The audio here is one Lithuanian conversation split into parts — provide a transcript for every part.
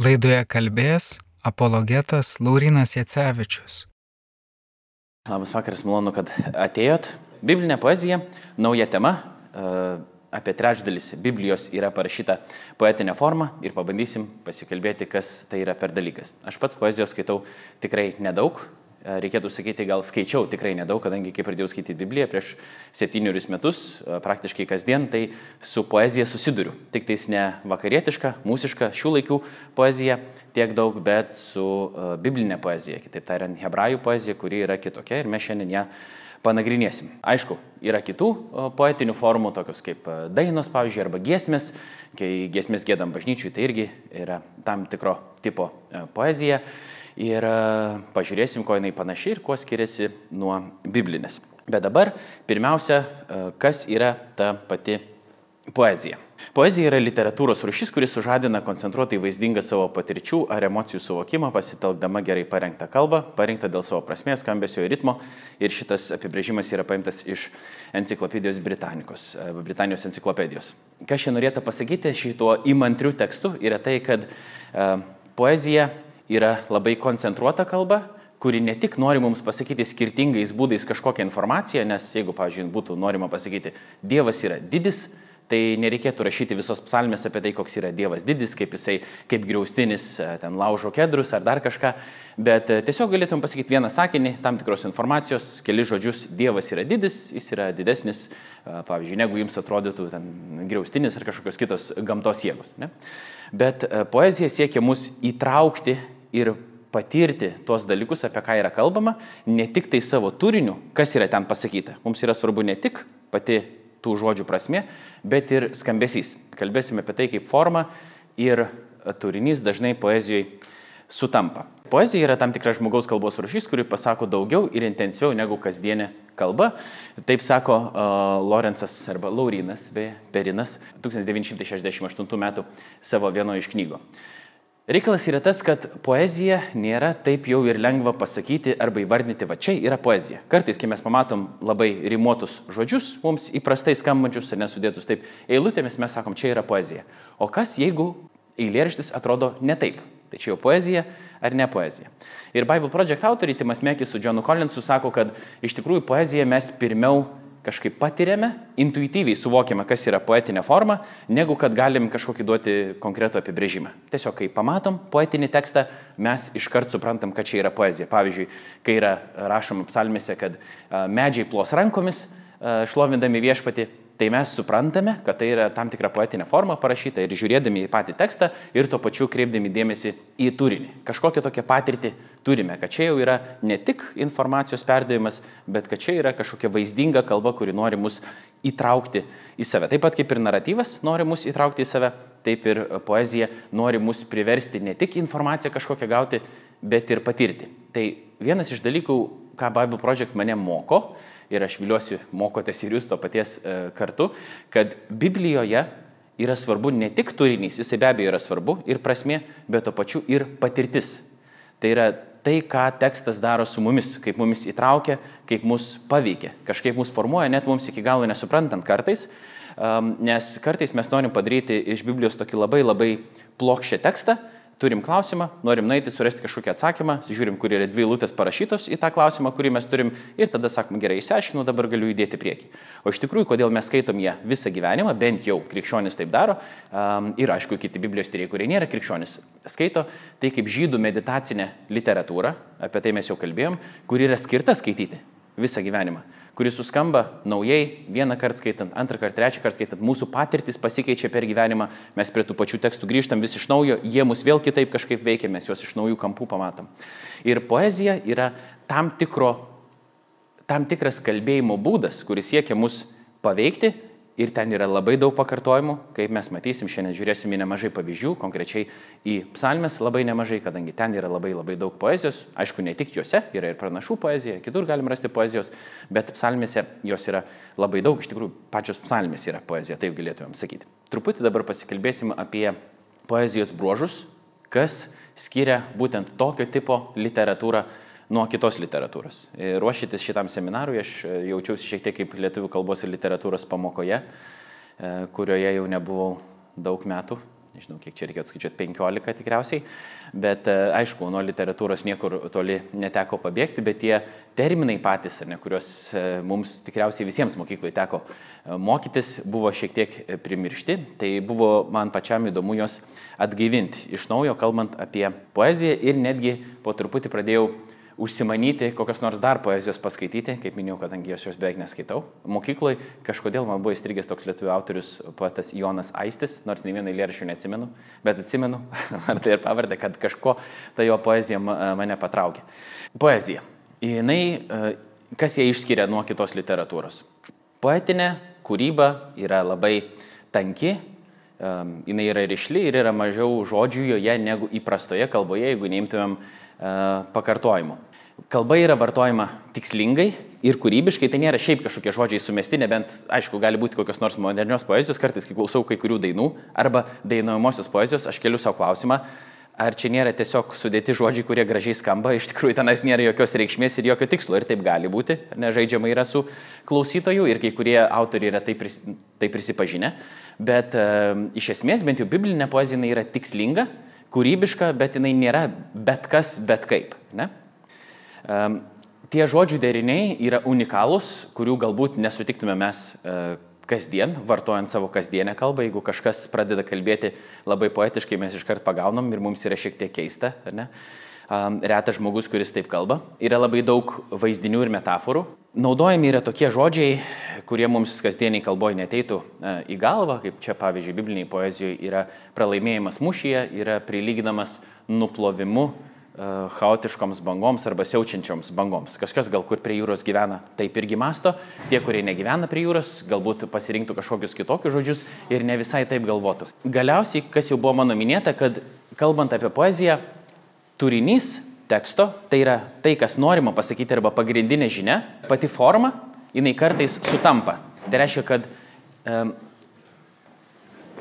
Laidoje kalbės apologetas Laurinas Jacevičius. Labas vakaras, malonu, kad atėjot. Biblinė poezija, nauja tema. e, Apie trečdalis Biblijos yra parašyta poetinė forma ir pabandysim pasikalbėti, kas tai yra per dalykas. Aš pats poezijos skaitau tikrai nedaug. E, Reikėtų sakyti, gal skaičiau tikrai nedaug, kadangi kai pradėjau skaityti Bibliją prieš septynerius metus, e, praktiškai kasdien, tai su poezija susiduriu. Tik tais ne vakarietiška, mūsiška, šių laikų poezija tiek daug, bet su e, biblinė poezija, kitaip tariant, hebrajų poezija, kuri yra kitokia ir mes šiandien ją panagrinėsim. Aišku, yra kitų poetinių formų, tokios kaip dainos, pavyzdžiui, arba giesmės. Kai giesmės gėdam bažnyčiui, tai irgi yra tam tikro tipo poezija. Ir e, pažiūrėsim, ko jinai panaši ir kuo skiriasi nuo biblinės. Bet dabar pirmiausia, e, kas yra ta pati Poezija. Poezija yra literatūros rušis, kuris sužadina koncentruotai vaizdingą savo patirčių ar emocijų suvokimą, pasitelkdama gerai parengtą kalbą, parengtą dėl savo prasmės, skambesio ir ritmo. Ir šitas apibrėžimas yra paimtas iš enciklopedijos Britanikos, e, Britanijos enciklopedijos. Kas čia norėtų pasakyti šituo įmantriu tekstu yra tai, kad poezija yra labai koncentruota kalba, kuri ne tik nori mums pasakyti skirtingais būdais kažkokią informaciją, nes jeigu, pavyzdžiui, būtų norima pasakyti, Dievas yra didis, tai nereikėtų rašyti visos psalmės apie tai, koks yra Dievas didis, kaip jisai, kaip griaustinis, e, ten laužo kedrus ar dar kažką, bet e, tiesiog galėtum pasakyti vieną sakinį, tam tikros informacijos, keli žodžius, Dievas yra didis, jis yra didesnis, e, pavyzdžiui, negu jums atrodytų ten griaustinis ar kažkokios kitos gamtos jėgos. Ne? Bet poezija siekia mus įtraukti ir patirti tuos dalykus, apie ką yra kalbama, ne tik tai savo turiniu, kas yra ten pasakyta. Mums yra svarbu ne tik pati tų žodžių prasme, bet ir skambesys. Kalbėsime apie tai, kaip forma ir turinys dažnai poezijoje sutampa. Poezija yra tam tikra žmogaus kalbos rušys, kuri pasako daugiau ir intensyviau negu kasdienė kalba. Taip sako uh, Lorenzas arba Laurinas, beje, Perinas 1968 m. savo vieno iš knygų. Reikalas yra tas, kad poezija nėra taip jau ir lengva pasakyti arba įvardinti, va čia yra poezija. Kartais, kai mes pamatom labai rimuotus žodžius, mums įprastai skambančius ir nesudėtus taip eilutėmis, mes sakom, čia yra poezija. O kas jeigu eilėraštis atrodo ne taip? Tai čia jau poezija ar ne poezija. Ir Bible Project autoriai Timas Mekis su Johnu Collinsu sako, kad iš tikrųjų poeziją mes pirmiau kažkaip patiriame, intuityviai suvokiame, kas yra poetinė forma, negu kad galim kažkokį duoti konkretų apibrėžimą. Tiesiog, kai pamatom poetinį tekstą, mes iškart suprantam, kad čia yra poezija. Pavyzdžiui, kai yra rašoma psalmėse, kad medžiai plos rankomis, šlovindami viešpati, tai mes suprantame, kad tai yra tam tikra poetinė forma parašyta ir žiūrėdami į patį tekstą ir tuo pačiu kreipdami dėmesį į turinį. Kažkokią tokią patirtį turime, kad čia jau yra ne tik informacijos perdavimas, bet kad čia yra kažkokia vaizdinga kalba, kuri nori mus įtraukti į save. Taip pat kaip ir naratyvas nori mus įtraukti į save, taip ir poezija nori mus priversti ne tik informaciją kažkokią gauti, bet ir patirti. Tai vienas iš dalykų, ką Bible Project mane moko, ir aš viliuosi, mokotės ir jūs to paties e, kartu, kad Biblijoje yra svarbu ne tik turinys, jisai be abejo yra svarbu ir prasme, bet to pačiu ir patirtis. Tai yra tai, ką tekstas daro su mumis, kaip mumis įtraukia, kaip mus paveikia, kažkaip mus formuoja, net mums iki galo nesuprantant kartais, nes kartais mes norim padaryti iš Biblijos tokį labai labai plokščią tekstą, turim klausimą, norim nueiti, surasti kažkokį atsakymą, žiūrim, kur yra dvi lūtės parašytos į tą klausimą, kurį mes turim ir tada sakom, gerai, įsiaiškinau, dabar galiu judėti prieki. O iš tikrųjų, kodėl mes skaitom ją visą gyvenimą, bent jau krikščionis taip daro, um, ir aišku, kiti Biblijos tyrėjai, kurie nėra krikščionis, skaito, tai kaip žydų meditacinė literatūra, apie tai mes jau kalbėjom, kuri yra skirta skaityti visą gyvenimą, kuris suskamba naujai, vieną kartą skaitant, antrą kartą, trečią kartą skaitant, mūsų patirtis pasikeičia per gyvenimą, mes prie tų pačių tekstų grįžtam vis iš naujo, jie mus vėl kitaip kažkaip veikia, mes juos iš naujų kampų pamatom. Ir poezija yra tam, tikro, tam tikras kalbėjimo būdas, kuris siekia mus paveikti ir ten yra labai daug pakartojimų, kaip mes matysim, šiandien žiūrėsim į nemažai pavyzdžių, konkrečiai į psalmes labai nemažai, kadangi ten yra labai labai daug poezijos, aišku, ne tik juose, yra ir pranašų poezija, kitur galim rasti poezijos, bet psalmėse jos yra labai daug, iš tikrųjų pačios psalmės yra poezija, taip galėtumėm sakyti. Truputį dabar pasikalbėsim apie poezijos bruožus, kas skiria būtent tokio tipo literatūrą nuo kitos literatūros. Ruošytis šitam seminarui aš jaučiausi šiek tiek kaip lietuvių kalbos ir literatūros pamokoje, e, kurioje jau nebuvau daug metų, nežinau, kiek čia reikėtų skaičiuoti, 15 tikriausiai, bet e, aišku, nuo literatūros niekur toli neteko pabėgti, bet tie terminai patys, ne, kuriuos e, mums tikriausiai visiems mokykloje teko e, mokytis, buvo šiek tiek primiršti, tai buvo man pačiam įdomu juos atgaivinti iš naujo, kalbant apie poeziją ir netgi po truputį pradėjau užsimanyti kokios nors dar poezijos paskaityti, kaip minėjau, kadangi aš jos beveik neskaitau. Mokykloje kažkodėl man buvo įstrigęs toks lietuvių autorius, poetas Jonas Aistis, nors nei vieno eilėraščio neatsimenu, bet atsimenu, ar tai ir pavardė, kad kažko ta jo poezija mane patraukė. Poezija. Jinai, e, kas ją išskiria nuo kitos literatūros? Poetinė kūryba yra labai tanki, jinai yra ryšli ir yra mažiau žodžių joje negu įprastoje kalboje, jeigu neimtumėm e, pakartojimų kalba yra vartojama tikslingai ir kūrybiškai, tai nėra šiaip kažkokie žodžiai sumesti, nebent, aišku, gali būti kokios nors modernios poezijos, kartais, kai klausau kai kurių dainų arba dainuojamosios poezijos, aš keliu savo klausimą, ar čia nėra tiesiog sudėti žodžiai, kurie gražiai skamba, iš tikrųjų tenais nėra jokios reikšmės ir jokio tikslo ir taip gali būti, nežaidžiama yra su klausytoju ir kai kurie autoriai yra tai, pris, tai prisipažinę, bet e, iš esmės bent jau biblinė poezija yra tikslinga, kūrybiška, bet jinai nėra bet kas, bet kaip. Ne? Tie žodžių deriniai yra unikalūs, kurių galbūt nesutiktume mes e, kasdien, vartojant savo kasdienę kalbą. Jeigu kažkas pradeda kalbėti labai poetiškai, mes iškart pagaunam ir mums yra šiek tiek keista, ne? retas žmogus, kuris taip kalba. Yra labai daug vaizdinių ir metaforų. Naudojami yra tokie žodžiai, kurie mums kasdieniai kalboje neteitų e, į galvą, kaip čia pavyzdžiui, bibliniai poezijoje yra pralaimėjimas mušyje, yra prilyginamas nuplovimu chaotiškoms bangoms arba siaučiančioms bangoms. Kažkas gal kur prie jūros gyvena, taip irgi masto, tie, kurie negyvena prie jūros, galbūt pasirinktų kažkokius kitokius žodžius ir ne visai taip galvotų. Galiausiai, kas jau buvo mano minėta, kad kalbant apie poeziją, turinys teksto, tai yra tai, kas norima pasakyti arba pagrindinė žinia, pati forma, jinai kartais sutampa. Tai reiškia, kad um,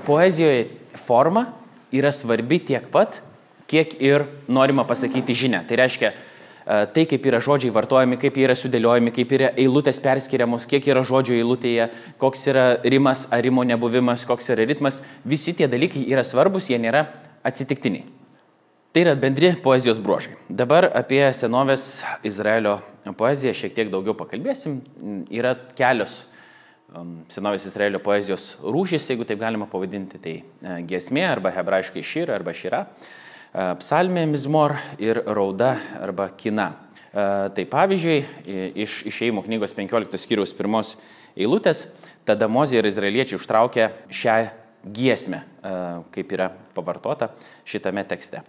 poezijoje forma yra svarbi tiek pat, kiek ir norima pasakyti žinę. Tai reiškia, e, tai kaip yra žodžiai vartojami, kaip jie yra sudėliojami, kaip yra eilutės perskiriamos, kiek yra žodžių eilutėje, koks yra rimas ar rimo nebuvimas, koks yra ritmas, visi tie dalykai yra svarbus, jie nėra atsitiktiniai. Tai yra bendri poezijos bruožai. Dabar apie senovės Izraelio poeziją šiek tiek daugiau pakalbėsim. Yra kelios um, senovės Izraelio poezijos rūšys, jeigu taip galima pavadinti, tai e, giesmė arba hebrajiškai šyra arba šyra. E, psalmė Mizmor ir rauda arba kina. E, tai pavyzdžiui, iš išėjimo knygos 15 skyriaus pirmos eilutės, tada Mozė ir izraeliečiai užtraukė šią giesmę, e, kaip yra pavartota šitame tekste.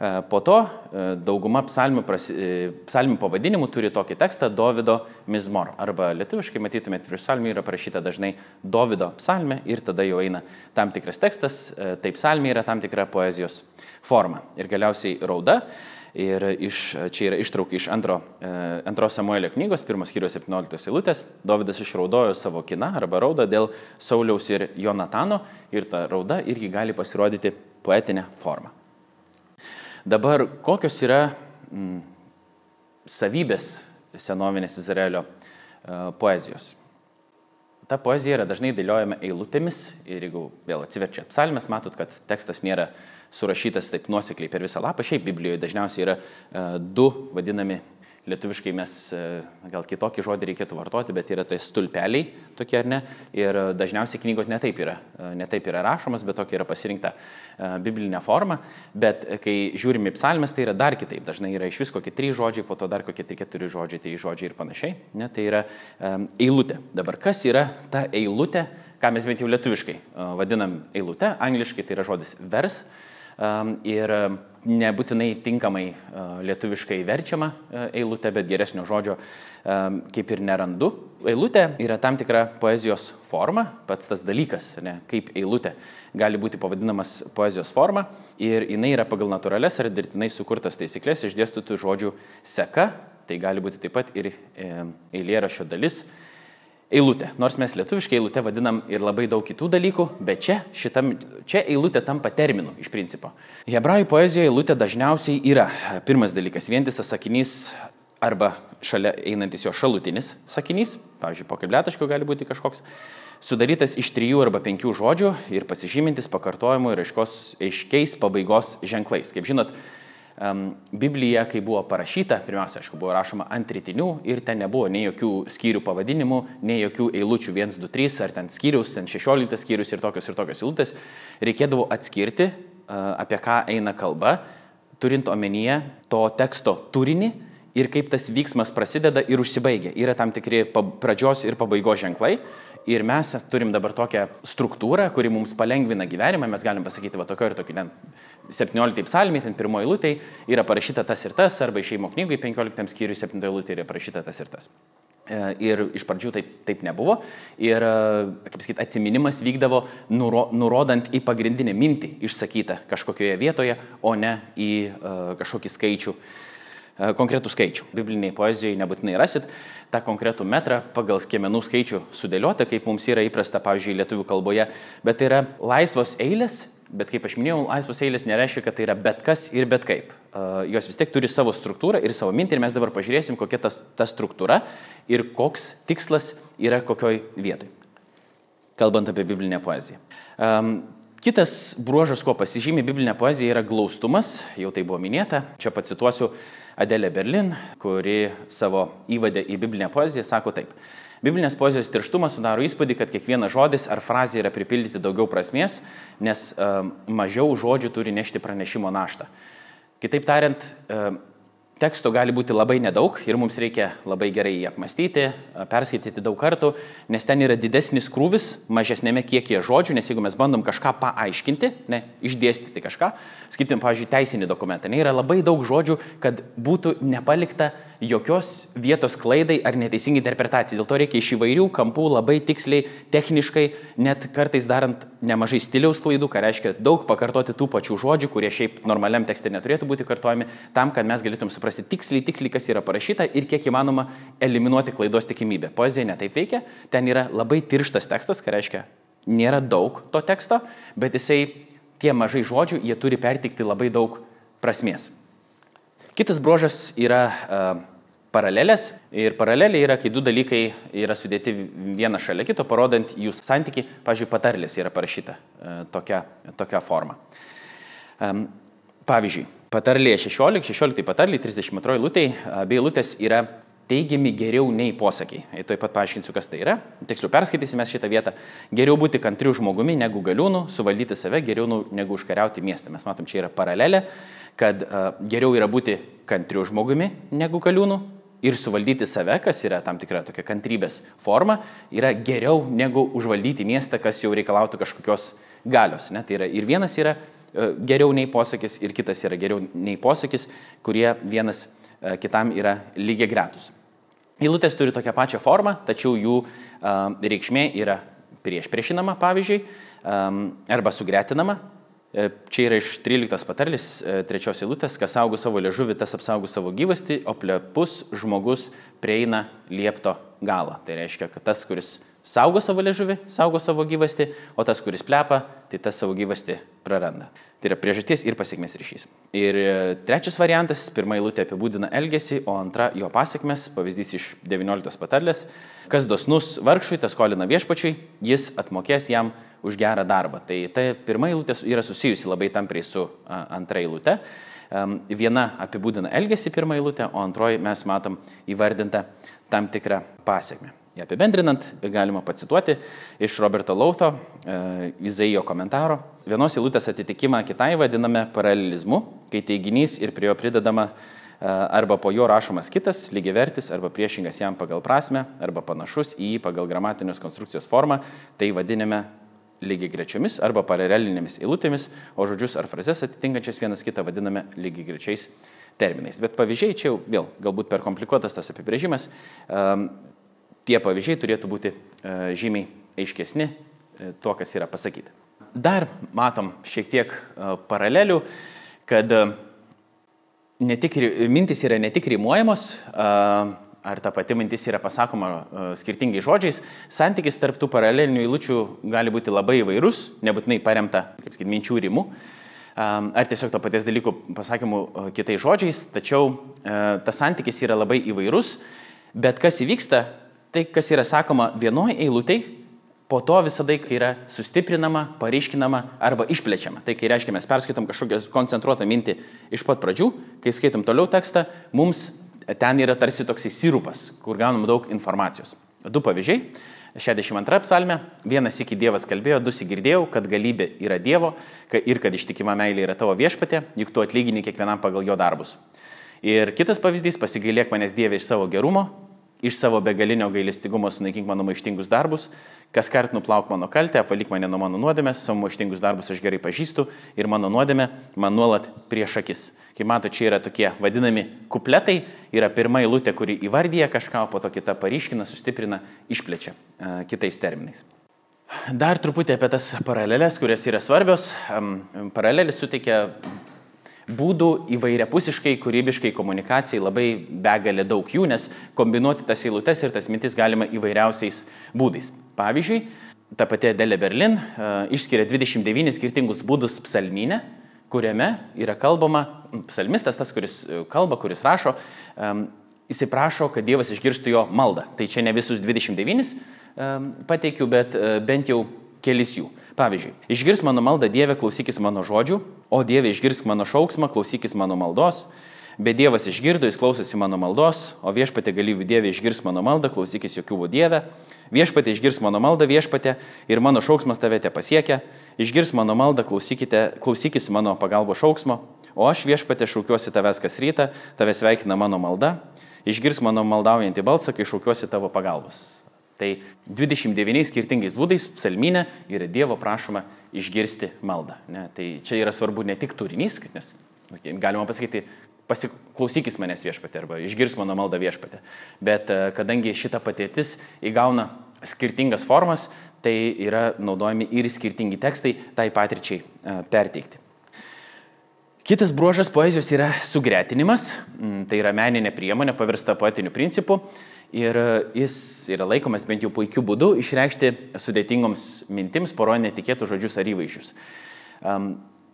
E, po to e, dauguma psalmių, e, psalmių pavadinimų turi tokį tekstą Davido Mizmor. Arba lietuviškai matytumėt, virš psalmių yra parašyta dažnai Davido psalmė ir tada jau eina tam tikras tekstas, taip psalmė yra tam tikra poezijos forma. Ir galiausiai rauda. Ir iš, čia yra ištraukai iš antro, antros Samuelio knygos, pirmos skyrius 17 eilutės. Davidas išraudojo savo kiną arba raudą dėl Sauliaus ir Jonatano ir ta rauda irgi gali pasirodyti poetinė forma. Dabar kokios yra mm, savybės senovinės Izraelio uh, poezijos? Ta poezija yra dažnai dėliojama eilutėmis ir jeigu vėl atsiverčia psalmės, matot, kad tekstas nėra surašytas taip nuosekliai per visą lapą. Šiaip Biblijoje dažniausiai yra uh, du vadinami Lietuviškai mes e, gal kitokį žodį reikėtų vartoti, bet yra tai stulpeliai tokie ar ne. Ir dažniausiai knygos netaip yra, e, netaip yra rašomas, bet tokia yra pasirinkta e, biblinė forma. Bet kai žiūrime į psalmes, tai yra dar kitaip. Dažnai yra iš vis kokie trys žodžiai, po to dar kokie tik keturi žodžiai, trys žodžiai ir panašiai. Ne, tai yra eilutė. Dabar kas yra ta eilutė, ką mes bent jau lietuviškai vadinam eilutė, angliškai tai yra žodis vers. Ir nebūtinai tinkamai lietuviškai verčiama eilutė, bet geresnio žodžio kaip ir nerandu. Eilutė yra tam tikra poezijos forma, pats tas dalykas, ne, kaip eilutė gali būti pavadinamas poezijos forma ir jinai yra pagal natūrales ar dirbtinai sukurtas taisyklės išdėstytų žodžių seka, tai gali būti taip pat ir eilėrašio dalis eilutė. Nors mes lietuviškai eilutė vadinam ir labai daug kitų dalykų, bet čia, šitam, čia eilutė tampa terminu iš principo. Hebrajų poezijoje eilutė dažniausiai yra pirmas dalykas - vientisas sakinys arba šalia einantis jo šalutinis sakinys, pavyzdžiui, po kabletaškio gali būti kažkoks, sudarytas iš trijų arba penkių žodžių ir pasižymintis pakartojimu ir aiškos, aiškiais pabaigos ženklais. Kaip žinot, Biblija, kai buvo parašyta, pirmiausia, aišku, buvo rašoma ant rytinių ir ten nebuvo nei jokių skyrių pavadinimų, nei jokių eilučių 1, 2, 3 ar ten skyrius, ten 16 skyrius ir tokios ir tokios eilutės. Reikėdavo atskirti, apie ką eina kalba, turint omenyje to teksto turinį ir kaip tas vyksmas prasideda ir užsibaigia. Yra tam tikri pradžios ir pabaigos ženklai Ir mes turim dabar tokią struktūrą, kuri mums palengvina gyvenimą, mes galim pasakyti, va tokio ir tokio, ten 17 psalmė, ten pirmoji lūtė yra parašyta tas ir tas, arba išeimo knygai 15 skyriui 7 lūtė yra parašyta tas ir tas. E, ir iš pradžių taip, taip nebuvo. Ir, e, kaip sakyti, atminimas vykdavo nuro, nurodant į pagrindinę mintį išsakytą kažkokioje vietoje, o ne į uh, kažkokį skaičių uh, konkretų skaičių. Bibliniai poezijoje nebūtinai rasit tą konkretų metrą pagal skiemenų skaičių sudėliotą, kaip mums yra įprasta, pavyzdžiui, lietuvių kalboje, bet tai yra laisvos eilės, bet kaip aš minėjau, laisvos eilės nereiškia, kad tai yra bet kas ir bet kaip. Uh, jos vis tiek turi savo struktūrą ir savo mintį ir mes dabar pažiūrėsim, kokia tas, ta struktūra ir koks tikslas yra kokioj vietoj. Kalbant apie biblinę poeziją. Um, Kitas bruožas, kuo pasižymi biblinė poezija, yra glaustumas, jau tai buvo minėta. Čia pacituosiu Adelė Berlin, kuri savo įvadę į biblinę poeziją sako taip. Biblinės poezijos tirštumas sudaro įspūdį, kad kiekvienas žodis ar frazė yra pripildyti daugiau prasmės, nes uh, mažiau žodžių turi nešti pranešimo naštą. Kitaip tariant, uh, teksto gali būti labai nedaug ir mums reikia labai gerai jį apmastyti, perskaityti daug kartų, nes ten yra didesnis krūvis mažesnėme kiekyje žodžių, nes jeigu mes bandom kažką paaiškinti, ne, išdėstyti kažką, skaitim, pavyzdžiui, teisinį dokumentą, ne, yra labai daug žodžių, kad būtų nepalikta jokios vietos klaidai ar neteisingai interpretacijai. Dėl to reikia iš įvairių kampų labai tiksliai, techniškai, net kartais darant nemažai stiliaus klaidų, ką reiškia daug pakartoti tų pačių žodžių, kurie šiaip normaliam tekste neturėtų būti kartojami, tam, kad mes galėtum suprasti tiksliai, tiksliai, kas yra parašyta ir kiek įmanoma eliminuoti klaidos tikimybę. Poezija netaip veikia, ten yra labai tirštas tekstas, ką reiškia nėra daug to teksto, bet jisai tie mažai žodžių, jie turi pertikti labai daug prasmės. Kitas bruožas yra uh, paralelės. Ir paralelė yra, kai du dalykai yra sudėti vieną šalia kito, parodant jų santyki. Pavyzdžiui, patarlės yra parašyta e, tokia, tokia forma. Pavyzdžiui, patarlė 16, 16 patarlė, 32 lūtė, abie lūtės yra teigiami geriau nei posakiai. Ir taip pat paaiškinsiu, kas tai yra. Tiksliau perskaitysime šitą vietą. Geriau būti kantriu žmogumi negu galiūnų, suvaldyti save geriau nu, negu užkariauti miestą. Mes matom, čia yra paralelė, kad uh, geriau yra būti kantriu žmogumi negu galiūnų, ir suvaldyti save, kas yra tam tikra tokia kantrybės forma, yra geriau negu užvaldyti miestą, kas jau reikalautų kažkokios galios. Ne? Tai yra ir vienas yra e, geriau nei posakis, ir kitas yra geriau nei posakis, kurie vienas e, kitam yra lygiai gretus. Eilutės turi tokią pačią formą, tačiau jų uh, reikšmė yra prieš priešinama, pavyzdžiui, arba sugretinama. E, čia yra iš 13 patarlis, e, trečios eilutės, kas saugo savo liežuvį, tas apsaugo savo gyvastį, o plepus žmogus prieina liepto galą. Tai reiškia, kad tas, kuris saugo savo liežuvį, saugo savo gyvastį, o tas, kuris plepa, tai tas savo gyvastį praranda. Tai yra priežasties ir pasiekmes ryšys. Ir e, trečias variantas, pirmą eilutę apibūdina elgesį, o antra jo pasiekmes, pavyzdys iš 19 patarlės, kas dosnus vargšui, tas kolina viešpačiui, jis atmokės jam už gerą darbą. Tai ta pirma eilutė yra susijusi labai tampriai su antra eilute. Viena apibūdina elgesį pirmą eilutę, o antroji mes matom įvardintą tam tikrą pasiekmę. Ją apibendrinant, galima pacituoti iš Roberto Lauto, e, Izaijo komentaro. Vienos eilutės atitikimą kitai vadiname paralelizmu, kai teiginys ir prie jo pridedama e, arba po jo rašomas kitas, lygiavertis, arba priešingas jam pagal prasme, arba panašus į jį pagal gramatinės konstrukcijos formą, tai vadiname lygiai grečiomis arba paralelinėmis eilutėmis, o žodžius ar frazes atitinkančias vienas kitą vadiname lygiai grečiais terminais. Bet pavyzdžiai čia jau vėl galbūt per komplikuotas tas apibrėžimas, um, tie pavyzdžiai turėtų būti uh, žymiai aiškesni uh, tuo, kas yra pasakyta. Dar matom šiek tiek uh, paralelių, kad ne tik, mintis yra ne tik rimuojamos, ar ta pati mintis yra pasakoma skirtingais žodžiais, santykis tarp tų paralelinių eilučių gali būti labai įvairus, nebūtinai paremta, kaip sakyti, minčių rimų. ar tiesiog to paties dalykų pasakymų kitais žodžiais, tačiau tas santykis yra labai įvairus, bet kas įvyksta, tai kas yra sakoma vienoje eilutėje, po to visada yra sustiprinama, pareiškinama arba išplečiama. Tai kai reiškia, mes perskaitom kažkokią koncentruotą mintį iš pat pradžių, kai skaitom toliau tekstą, mums ten yra tarsi toksai sirupas, kur gaunam daug informacijos. Du pavyzdžiai. 62 psalmė. Vienas iki Dievas kalbėjo, du įgirdėjau, kad galybė yra Dievo ir kad ištikima meilė yra tavo viešpatė, juk tu atlygini kiekvienam pagal jo darbus. Ir kitas pavyzdys, pasigailėk manęs Dieve iš savo gerumo, iš savo begalinio gailestingumo sunaikink mano maištingus darbus, kas kart nuplauk mano kaltę, apvalyk mane nuo mano nuodėmės, savo maištingus darbus aš gerai pažįstu ir mano nuodėmė man nuolat prieš akis. Kaip matote, čia yra tokie vadinami kupletai, yra pirma eilutė, kuri įvardyja kažką, po to kita paryškina, sustiprina, išplečia e, kitais terminais. Dar truputį apie tas paralelės, kurios yra svarbios. Paralelis suteikia būdų įvairiapusiškai, kūrybiškai komunikacijai labai begalė daug jų, nes kombinuoti tas eilutes ir tas mintis galima įvairiausiais būdais. Pavyzdžiui, ta pati Adelė Berlin uh, išskiria 29 skirtingus būdus psalminę, kuriame yra kalbama, psalmistas, tas, kuris e, kalba, kuris rašo, um, jisai prašo, kad Dievas išgirstų jo maldą. Tai čia ne visus 29 um, pateikiu, bet uh, bent jau kelis jų. Pavyzdžiui, išgirs mano maldą Dieve, klausykis mano žodžių, o Dieve išgirs mano šauksmą, klausykis mano maldos. Bet Dievas išgirdo, jis klausosi mano maldos, o viešpatė galyvių Dieve išgirs mano maldą, klausykis jokių Dieve. Viešpatė išgirs mano maldą, viešpatė ir mano šauksmas tave te pasiekia. Išgirs mano maldą, klausykis mano pagalbo šauksmo, o aš viešpatė šaukiuosi tavęs kas rytą, tave sveikina mano malda. Išgirs mano maldaujantį balsą, kai šaukiuosi tavo pagalbos. Tai 29 skirtingais būdais psalminė yra Dievo prašoma išgirsti maldą. Ne? Tai čia yra svarbu ne tik turinys, nes galima pasakyti, pasiklausykis manęs viešpatė arba išgirs mano maldą viešpatė. Bet e, kadangi šita patirtis įgauna skirtingas formas, tai yra naudojami ir skirtingi tekstai tai patirčiai e, perteikti. Kitas bruožas poezijos yra sugretinimas, mm, tai yra meninė priemonė pavirsta poetiniu principu ir e, jis yra laikomas bent jau puikiu būdu išreikšti sudėtingoms mintims poroje netikėtų žodžius ar įvaizdžius.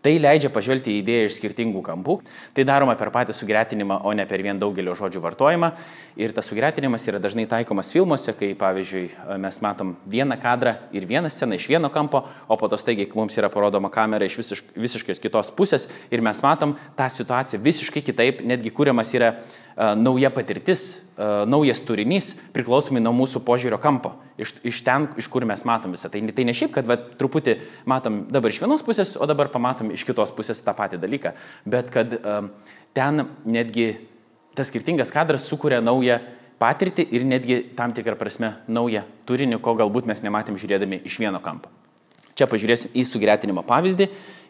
Tai leidžia pažvelgti į idėją iš skirtingų kampų. Tai daroma per patį sugretinimą, o ne per vien daugelio žodžių vartojimą. Ir tas sugretinimas yra dažnai taikomas filmuose, kai pavyzdžiui mes matom vieną kadrą ir vieną sceną iš vieno kampo, o po to staigiai mums yra parodoma kamera iš visiškai, visiškai kitos pusės ir mes matom tą situaciją visiškai kitaip, netgi kūriamas yra uh, nauja patirtis, uh, naujas turinys priklausomai nuo mūsų požiūrio kampo, iš, iš ten, iš kur mes matom visą. Tai, tai ne šiaip, kad va, truputį matom dabar iš vienos pusės, o dabar pamatom iš kitos pusės tą patį dalyką, bet kad um, ten netgi tas skirtingas kadras sukuria naują patirtį ir netgi tam tikrą prasme naują turinį, ko galbūt mes nematėm žiūrėdami iš vieno kampo. Čia pažiūrėsim į sugretinimo pavyzdį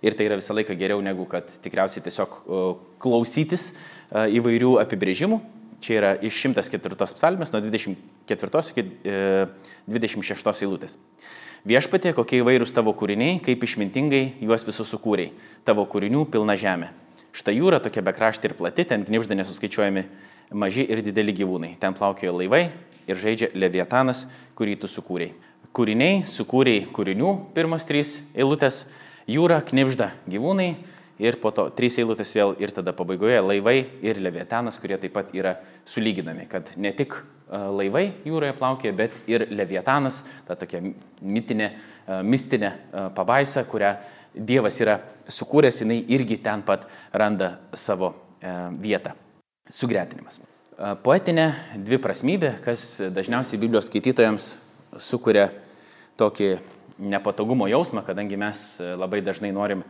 ir tai yra visą laiką geriau negu kad tikriausiai tiesiog klausytis uh, įvairių apibrėžimų. Čia yra iš 104 psalmės nuo 24 iki 26 e, eilutės. Viešpatė, kokie įvairūs tavo kūriniai, kaip išmintingai juos visus sukūrei. Tavo kūrinių pilna žemė. Štai jūra tokia bekraštė ir plati, ten knipžda nesuskaičiuojami maži ir dideli gyvūnai. Ten plaukioja laivai ir žaidžia leviatanas, kurį tu sukūrei. Kūriniai, sukūrei kūrinių, pirmos trys eilutės, jūra, knipžda gyvūnai ir po to trys eilutės vėl ir tada pabaigoje laivai ir leviatanas, kurie taip pat yra sulyginami, kad ne tik laivai jūroje plaukė, bet ir Leviatanas, ta tokia mitinė, mistinė pabaisa, kurią Dievas yra sukūręs, jinai irgi ten pat randa savo vietą. Sugretinimas. Poetinė dviprasmybė, kas dažniausiai Biblijos skaitytojams sukuria tokį nepatogumo jausmą, kadangi mes labai dažnai norim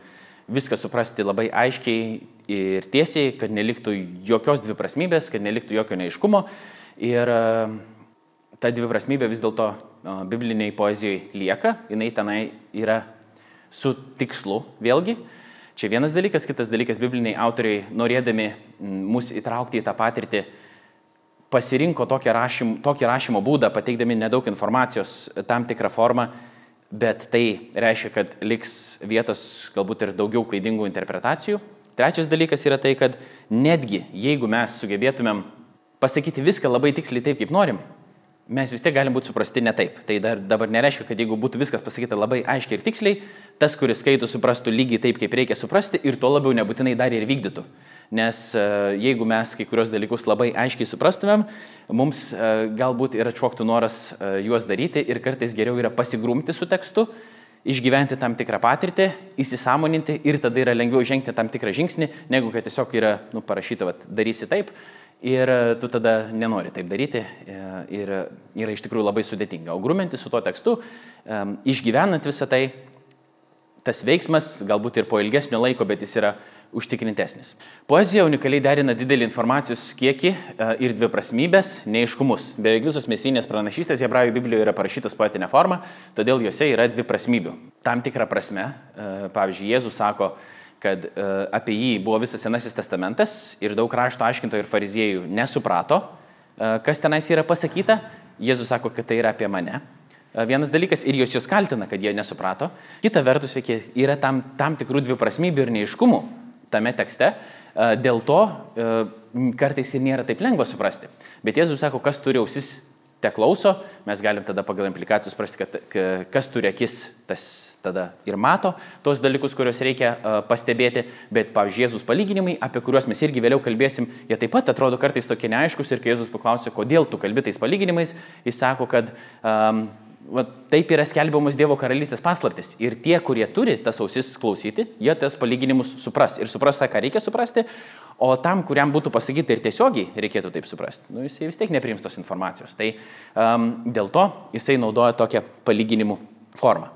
viską suprasti labai aiškiai ir tiesiai, kad neliktų jokios dviprasmybės, kad neliktų jokio neiškumo. Ir e, ta dviprasmybė vis dėlto e, bibliniai poezijoje lieka, jinai tenai yra su tikslu vėlgi. Čia vienas dalykas, kitas dalykas, bibliniai autoriai, norėdami mus įtraukti į tą patirtį, pasirinko tokį rašymo, tokį rašymo būdą, pateikdami nedaug informacijos tam tikrą formą, bet tai reiškia, kad liks vietos galbūt ir daugiau klaidingų interpretacijų. Trečias dalykas yra tai, kad netgi jeigu mes sugebėtumėm pasakyti viską labai tiksliai taip, kaip norim, mes vis tiek galim būti suprasti ne taip. Tai dar, dabar nereiškia, kad jeigu būtų viskas pasakyta labai aiškiai ir tiksliai, tas, kuris skaito, suprastų lygiai taip, kaip reikia suprasti ir tuo labiau nebūtinai dar ir vykdytų. Nes e, jeigu mes kai kurios dalykus labai aiškiai suprastumėm, mums e, galbūt ir atšoktų noras e, juos daryti ir kartais geriau yra pasigrumti su tekstu, išgyventi tam tikrą patirtį, įsisamoninti ir tada yra lengviau žengti tam tikrą žingsnį, negu kad tiesiog yra nu, parašyta, kad darysi taip ir tu tada nenori taip daryti ir yra iš tikrųjų labai sudėtinga. O grūminti su tuo tekstu, išgyvenant visą tai, tas veiksmas galbūt ir po ilgesnio laiko, bet jis yra užtikrintesnis. Poezija unikaliai derina didelį informacijos kiekį ir dviprasmybės, neiškumus. Beveik visos mesinės pranašystės Hebrajų Biblijoje yra parašytos poetinė forma, todėl juose yra dviprasmybių. Tam tikrą prasme, pavyzdžiui, Jėzus sako, kad uh, apie jį buvo visas Senasis testamentas ir daug rašto aiškintojų ir fariziejų nesuprato, kas tenais yra pasakyta. Jėzus sako, kad tai yra apie mane. Uh, vienas dalykas ir jos jūs kaltina, kad jie nesuprato. Kita vertus, veikia, yra tam, tam tikrų dviprasmybių ir neiškumų tame tekste. Uh, dėl to uh, kartais ir nėra taip lengva suprasti. Bet Jėzus sako, kas turi ausis te klauso, mes galim tada pagal implikacijas suprasti, kad kas turi akis, tas tada ir mato tos dalykus, kuriuos reikia pastebėti, bet, pavyzdžiui, Jėzus palyginimai, apie kuriuos mes irgi vėliau kalbėsim, jie taip pat atrodo kartais tokie neaiškus ir kai Jėzus paklausė, kodėl tu kalbi tais palyginimais, jis sako, kad um, va, taip yra skelbiamos Dievo karalystės paslaptis. Ir tie, kurie turi tas ausis klausyti, jie tas palyginimus supras. Ir supras tą, ką reikia suprasti, o tam, kuriam būtų pasakyti ir tiesiogiai reikėtų taip suprasti, nu, jisai vis tiek nepriims tos informacijos. Tai um, dėl to jisai naudoja tokią palyginimų formą.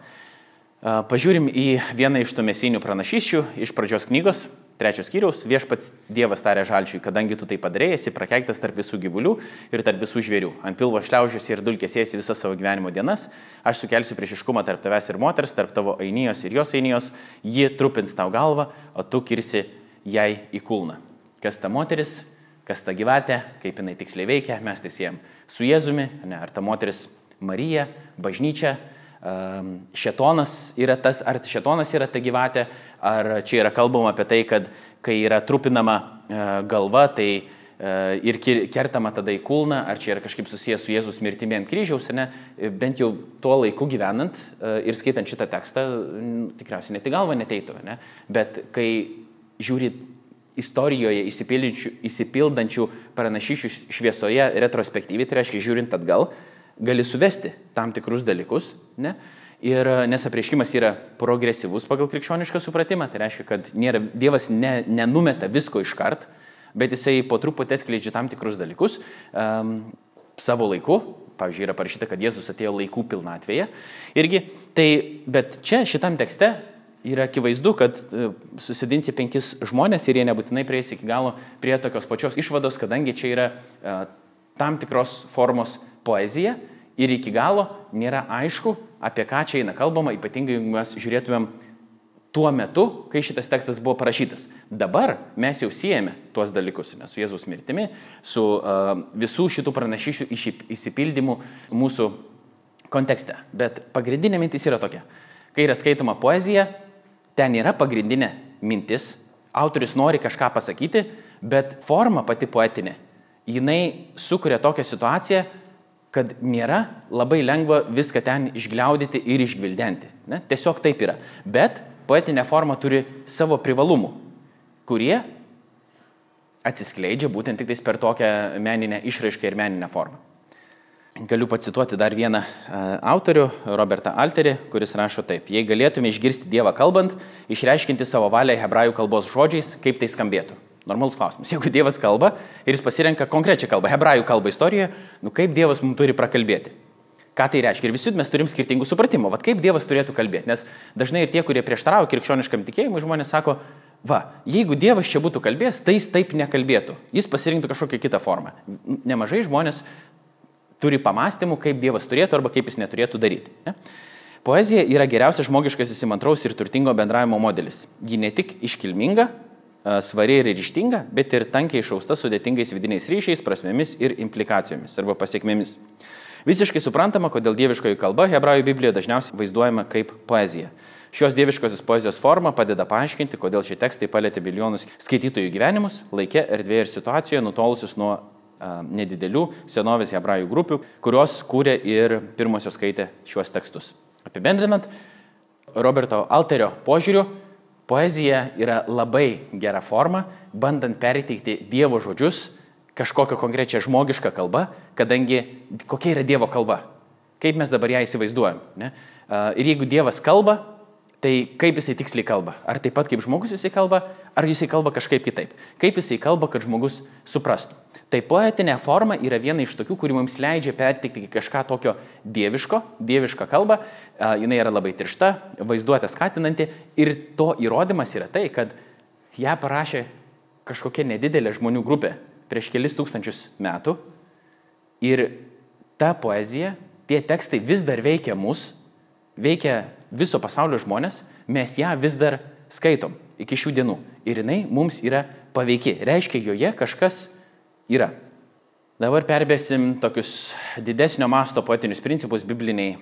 Uh, pažiūrim į vieną iš tų mesinių pranašyščių iš pradžios knygos, Trečios skyriaus, viešpats Dievas tarė žalčiui, kadangi tu tai padarėjai, prakeiktas tarp visų gyvulių ir tarp visų žvėrių. Ant pilvo šliaužiusi ir dulkėsėsi visas savo gyvenimo dienas, aš sukelsiu priešiškumą tarp tavęs ir moters, tarp tavo ainijos ir jos ainijos, ji trupins tau galvą, o tu kirsi jai į kulną. Kas ta moteris, kas ta gyvatė, kaip jinai tiksliai veikia, mes tai siejam su Jėzumi, ne, ar ta moteris Marija, bažnyčia, šetonas yra tas, ar šetonas yra ta gyvatė, ar čia yra kalbama apie tai, kad kai yra trupinama e, galva, tai e, ir kertama tada į kulną, ar čia yra kažkaip susijęs su Jėzus mirtimi ant kryžiaus, ne, bent jau tuo laiku gyvenant e, ir skaitant šitą tekstą, tikriausiai net į galvą neteitų, ne, bet kai žiūri istorijoje įsipildančių pranašyšių šviesoje retrospektyviai, tai reiškia žiūrint atgal, gali suvesti tam tikrus dalykus, ne? Ir nes apreiškimas yra progresyvus pagal krikščionišką supratimą, tai reiškia, kad nėra, Dievas ne, nenumeta visko iškart, bet jisai po truputį atskleidžia tam tikrus dalykus um, savo laiku. Pavyzdžiui, yra parašyta, kad Jėzus atėjo laikų pilnatvėje. Irgi, tai, bet čia šitam tekste yra akivaizdu, kad e, susidinsi penkis žmonės ir jie nebūtinai prieis iki galo prie tokios pačios išvados, kadangi čia yra uh, tam tikros formos poezija ir iki galo nėra aišku, apie ką čia eina kalbama, ypatingai jeigu mes žiūrėtumėm tuo metu, kai šitas tekstas buvo parašytas. Dabar mes jau siejame tuos dalykus, nes su Jėzus mirtimi, su uh, visų šitų pranašyšių įsipildymu mūsų kontekste. Bet pagrindinė mintis yra tokia. Kai yra skaitoma poezija, ten yra pagrindinė mintis, autorius nori kažką pasakyti, bet forma pati poetinė, jinai sukuria tokią situaciją, kad nėra labai lengva viską ten išgliaudyti ir išgvildenti. Ne? Tiesiog taip yra. Bet poetinė forma turi savo privalumų, kurie atsiskleidžia būtent tik per tokią meninę išraišką ir meninę formą. Galiu pacituoti dar vieną uh, autorių, Robertą Alterį, kuris rašo taip. Jei galėtume išgirsti Dievą kalbant, išreiškinti savo valią hebrajų kalbos žodžiais, kaip tai skambėtų. Normalus klausimas. Jeigu Dievas kalba ir jis pasirenka konkrečią kalbą, hebrajų kalbą istorijoje, nu kaip Dievas mums turi prakalbėti? Ką tai reiškia? Ir visi mes turim skirtingų supratimų. Vat kaip Dievas turėtų kalbėti? Nes dažnai ir tie, kurie prieštarauja krikščioniškam tikėjimui, žmonės sako, va, jeigu Dievas čia būtų kalbėjęs, tai jis taip nekalbėtų. Jis pasirinktų kažkokią kitą formą. Nemažai žmonės turi pamastymų, kaip Dievas turėtų arba kaip jis neturėtų daryti. Ne? Poezija yra geriausias žmogiškas įsimantraus ir turtingo bendravimo modelis. Ji ne tik iškilminga, svari ir ryštinga, bet ir tankiai išausta sudėtingais vidiniais ryšiais, prasmėmis ir implikacijomis arba pasiekmėmis. Visiškai suprantama, kodėl dieviškoji kalba hebrajų Biblijoje dažniausiai vaizduojama kaip poezija. Šios dieviškosios poezijos forma padeda paaiškinti, kodėl šie tekstai palėtė milijonus skaitytojų gyvenimus, laikė, erdvėje ir situacijoje nutolusius nuo nedidelių senovės hebrajų grupių, kurios kūrė ir pirmosios skaitė šiuos tekstus. Apibendrinant, Roberto Alterio požiūriu, poezija yra labai gera forma, bandant perteikti Dievo žodžius kažkokią konkrečią žmogišką kalbą, kadangi kokia yra Dievo kalba, kaip mes dabar ją įsivaizduojam. Ne? Ir jeigu Dievas kalba, tai kaip jisai tiksliai kalba? Ar taip pat kaip žmogus jisai kalba, ar jisai kalba kažkaip kitaip? Kaip jisai kalba, kad žmogus suprastų? Tai poetinė forma yra viena iš tokių, kuri mums leidžia perteikti kažką tokio dieviško, dievišką kalbą. Jis yra labai tiršta, vaizduotė skatinanti ir to įrodymas yra tai, kad ją parašė kažkokia nedidelė žmonių grupė prieš kelis tūkstančius metų ir ta poezija, tie tekstai vis dar veikia mus, veikia viso pasaulio žmonės, mes ją vis dar skaitom iki šių dienų. Ir jinai mums yra paveiki. Reiškia, joje kažkas yra. Dabar perbėsim tokius didesnio masto poetinius principus bibliniai